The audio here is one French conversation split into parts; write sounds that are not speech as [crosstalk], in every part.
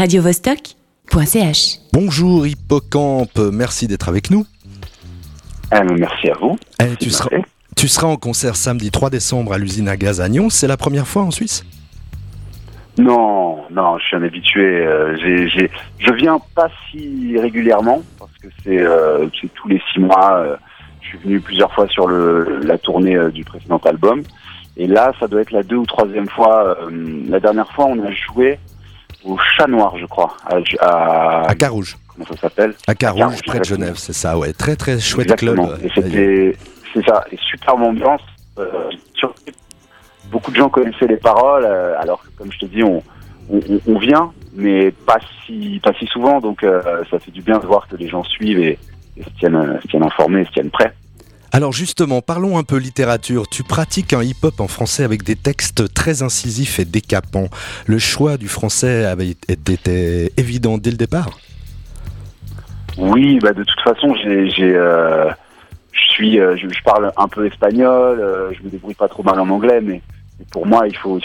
radiovostok.ch. Bonjour Hippocampe, merci d'être avec nous. Ah, merci à vous. Eh, tu, seras, tu seras en concert samedi 3 décembre à l'usine à gaz à Nyon. C'est la première fois en Suisse? Non, non, je suis un habitué. euh, je viens pas si régulièrement parce que c'est euh, tous les six mois. euh, je suis venu plusieurs fois sur le, la tournée euh, du précédent album. Et là, ça doit être la deux ou troisième fois. euh, la dernière fois, on a joué au Chat Noir, je crois. À, à- À Carouge. comment ça s'appelle? À Carouge, Carouge, près de. Genève, c'est ça, ouais. Très très chouette Exactement. club. Et c'était, c'est ça, et superbe ambiance. Euh, sur- beaucoup de gens connaissaient les paroles, euh, alors que comme je te dis, on, on, on- on vient, mais pas si, pas si souvent, donc euh, ça fait du bien de voir que les gens suivent et, et se, tiennent, euh, se tiennent informés, se tiennent prêts. Alors justement, parlons un peu littérature. Tu pratiques un hip-hop en français avec des textes très incisifs et décapants. Le choix du français avait été évident dès le départ Oui, bah de toute façon, euh, euh, je, je parle un peu espagnol, euh, je me débrouille pas trop mal en anglais, mais, pour moi, il faut,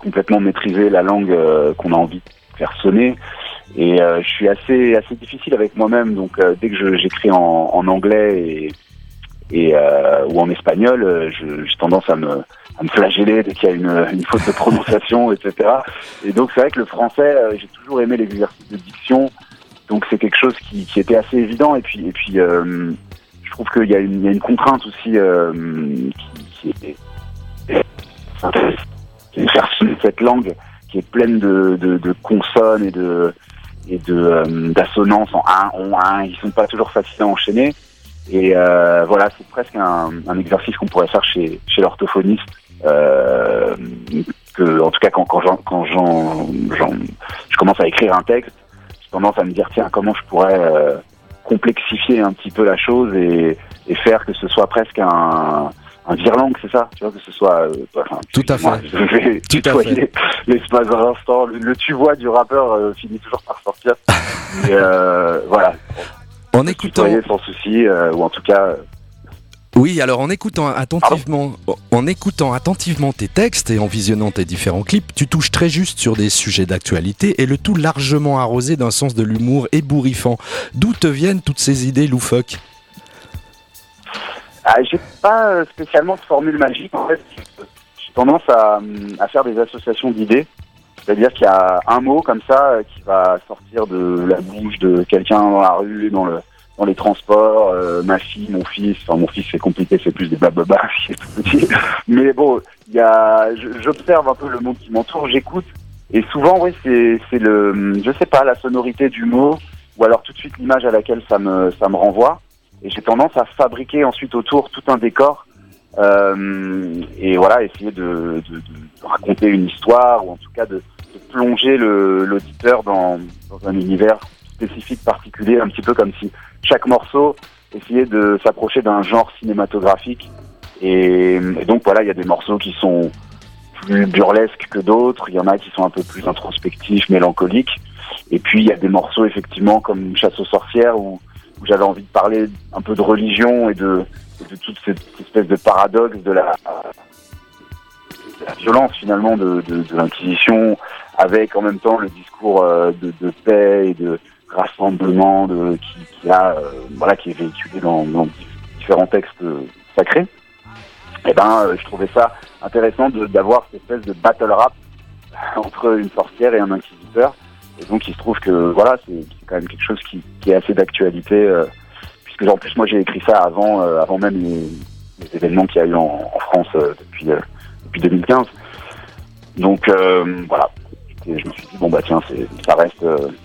complètement maîtriser la langue qu'on a envie de faire sonner. Et je suis assez, assez difficile avec moi-même, donc dès que j'écris en, en anglais et, et euh, ou en espagnol, euh, j'ai tendance à me, à me flageller dès qu'il y a une, une faute de prononciation, [laughs] etc. Et donc c'est vrai que le français, euh, j'ai toujours aimé l'exercice de diction. Donc c'est quelque chose qui, qui était assez évident et puis et puis euh, je trouve qu'il y, y a une contrainte aussi euh, qui, qui est qui est cette langue qui est pleine de, de, de consonnes et de et de euh, d'assonances en un on un ils sont pas toujours faciles à enchaîner et euh, voilà c'est presque un, un exercice qu'on pourrait faire chez chez l'orthophoniste euh, que en tout cas quand quand j'en quand j'en j'en- je commence à écrire un texte j'ai tendance à me dire tiens comment je pourrais euh, complexifier un petit peu la chose et, et faire que ce soit presque un un virlangue, c'est ça Tu vois, que ce soit... euh, enfin, Tout à fait. Je vais Tout à tutoyer l'espace d'un instant. Le, le tu vois du rappeur euh, finit toujours par sortir. [laughs] Mais euh, voilà, En écoutant, sans souci, euh, ou en tout cas... euh, oui, alors en écoutant attentivement, en écoutant attentivement tes textes et en visionnant tes différents clips, tu touches très juste sur des sujets d'actualité et le tout largement arrosé d'un sens de l'humour ébouriffant. D'où te viennent toutes ces idées loufoques? Ah, j'ai pas euh, spécialement de formule magique. En fait, j'ai tendance à, à faire des associations d'idées. C'est-à-dire qu'il y a un mot comme ça euh, qui va sortir de la bouche de quelqu'un dans la rue, dans le dans les transports, euh, ma fille, mon fils. Enfin, mon fils, c'est compliqué, c'est plus des blablabla, qui est tout petit. Mais bon, il y a, j'observe un peu le monde qui m'entoure, j'écoute. Et souvent, oui, c'est c'est le, je sais pas, la sonorité du mot, ou alors tout de suite l'image à laquelle ça me ça me renvoie et j'ai tendance à fabriquer ensuite autour tout un décor et voilà essayer de, de- de raconter une histoire ou en tout cas de, de plonger l'auditeur dans, dans un univers spécifique particulier un petit peu comme si chaque morceau essayait de s'approcher d'un genre cinématographique. Et, et donc voilà il y a des morceaux qui sont plus burlesques que d'autres. Il y en a qui sont un peu plus introspectifs mélancoliques. Et puis il y a des morceaux effectivement comme Chasse aux sorcières où où j'avais envie de parler un peu de religion et de, de toute cette espèce de paradoxe de la, de la violence finalement de, de, de l'Inquisition, avec en même temps le discours euh, de, paix et de rassemblement de, qui, qui a euh, voilà qui est véhiculé dans, dans différents textes sacrés. Et ben, euh, je trouvais ça intéressant d'avoir cette espèce de battle rap [laughs] entre une sorcière et un inquisiteur. Et donc il se trouve que voilà, c'est quand même quelque chose qui, est assez d'actualité, euh, puisque en plus moi j'ai écrit ça avant, euh, avant même les, événements qu'il y a eu en, France euh, depuis, depuis 2015. Donc voilà, je me suis dit bon bah tiens, ça reste,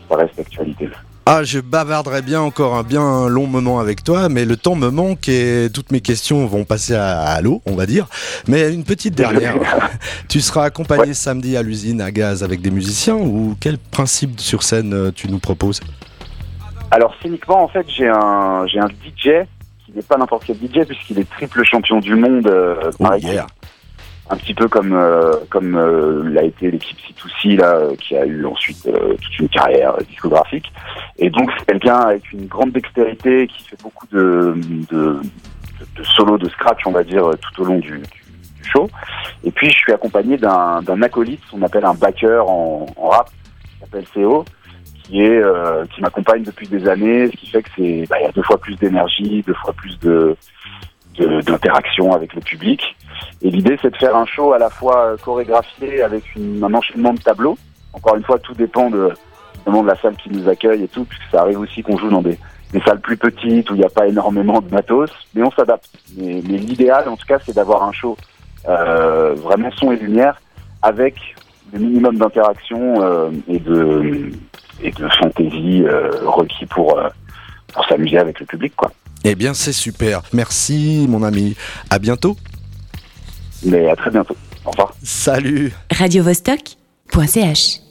ça reste d'actualité. Ah, je bavarderais bien encore un bien long moment avec toi, mais le temps me manque et toutes mes questions vont passer à, à l'eau, on va dire. Mais une petite dernière. [laughs] tu seras accompagné samedi à l'usine à gaz avec des musiciens ou quel principe sur scène euh, tu nous proposes? Alors scéniquement en fait j'ai un j'ai un DJ qui n'est pas n'importe quel DJ puisqu'il est triple champion du monde. euh, Oh yeah. Un petit peu comme euh, comme euh, l'a été l'équipe C2C là, euh, qui a eu ensuite euh, toute une carrière discographique. Et donc c'est quelqu'un avec une grande dextérité qui fait beaucoup de de, de solos de scratch, on va dire, tout au long du, du, show. Et puis je suis accompagné d'un d'un acolyte, on appelle un backer en, en rap, qui s'appelle CO, qui est euh, qui m'accompagne depuis des années, ce qui fait que c'est bah, il y a deux fois plus d'énergie, deux fois plus de- d'interaction avec le public. Et l'idée, c'est de faire un show à la fois euh, chorégraphié avec un enchaînement de tableaux. Encore une fois, tout dépend de, de la salle qui nous accueille et tout, puisque ça arrive aussi qu'on joue dans des, salles plus petites où il n'y a pas énormément de matos, mais on s'adapte. Mais, l'idéal, en tout cas, c'est d'avoir un show euh, vraiment son et lumière avec le minimum d'interaction euh, et de et fantaisie requis pour pour s'amuser avec le public, quoi. Eh bien, c'est super. Merci, mon ami. À bientôt. Mais à très bientôt. Au revoir. Salut. radiovostok.ch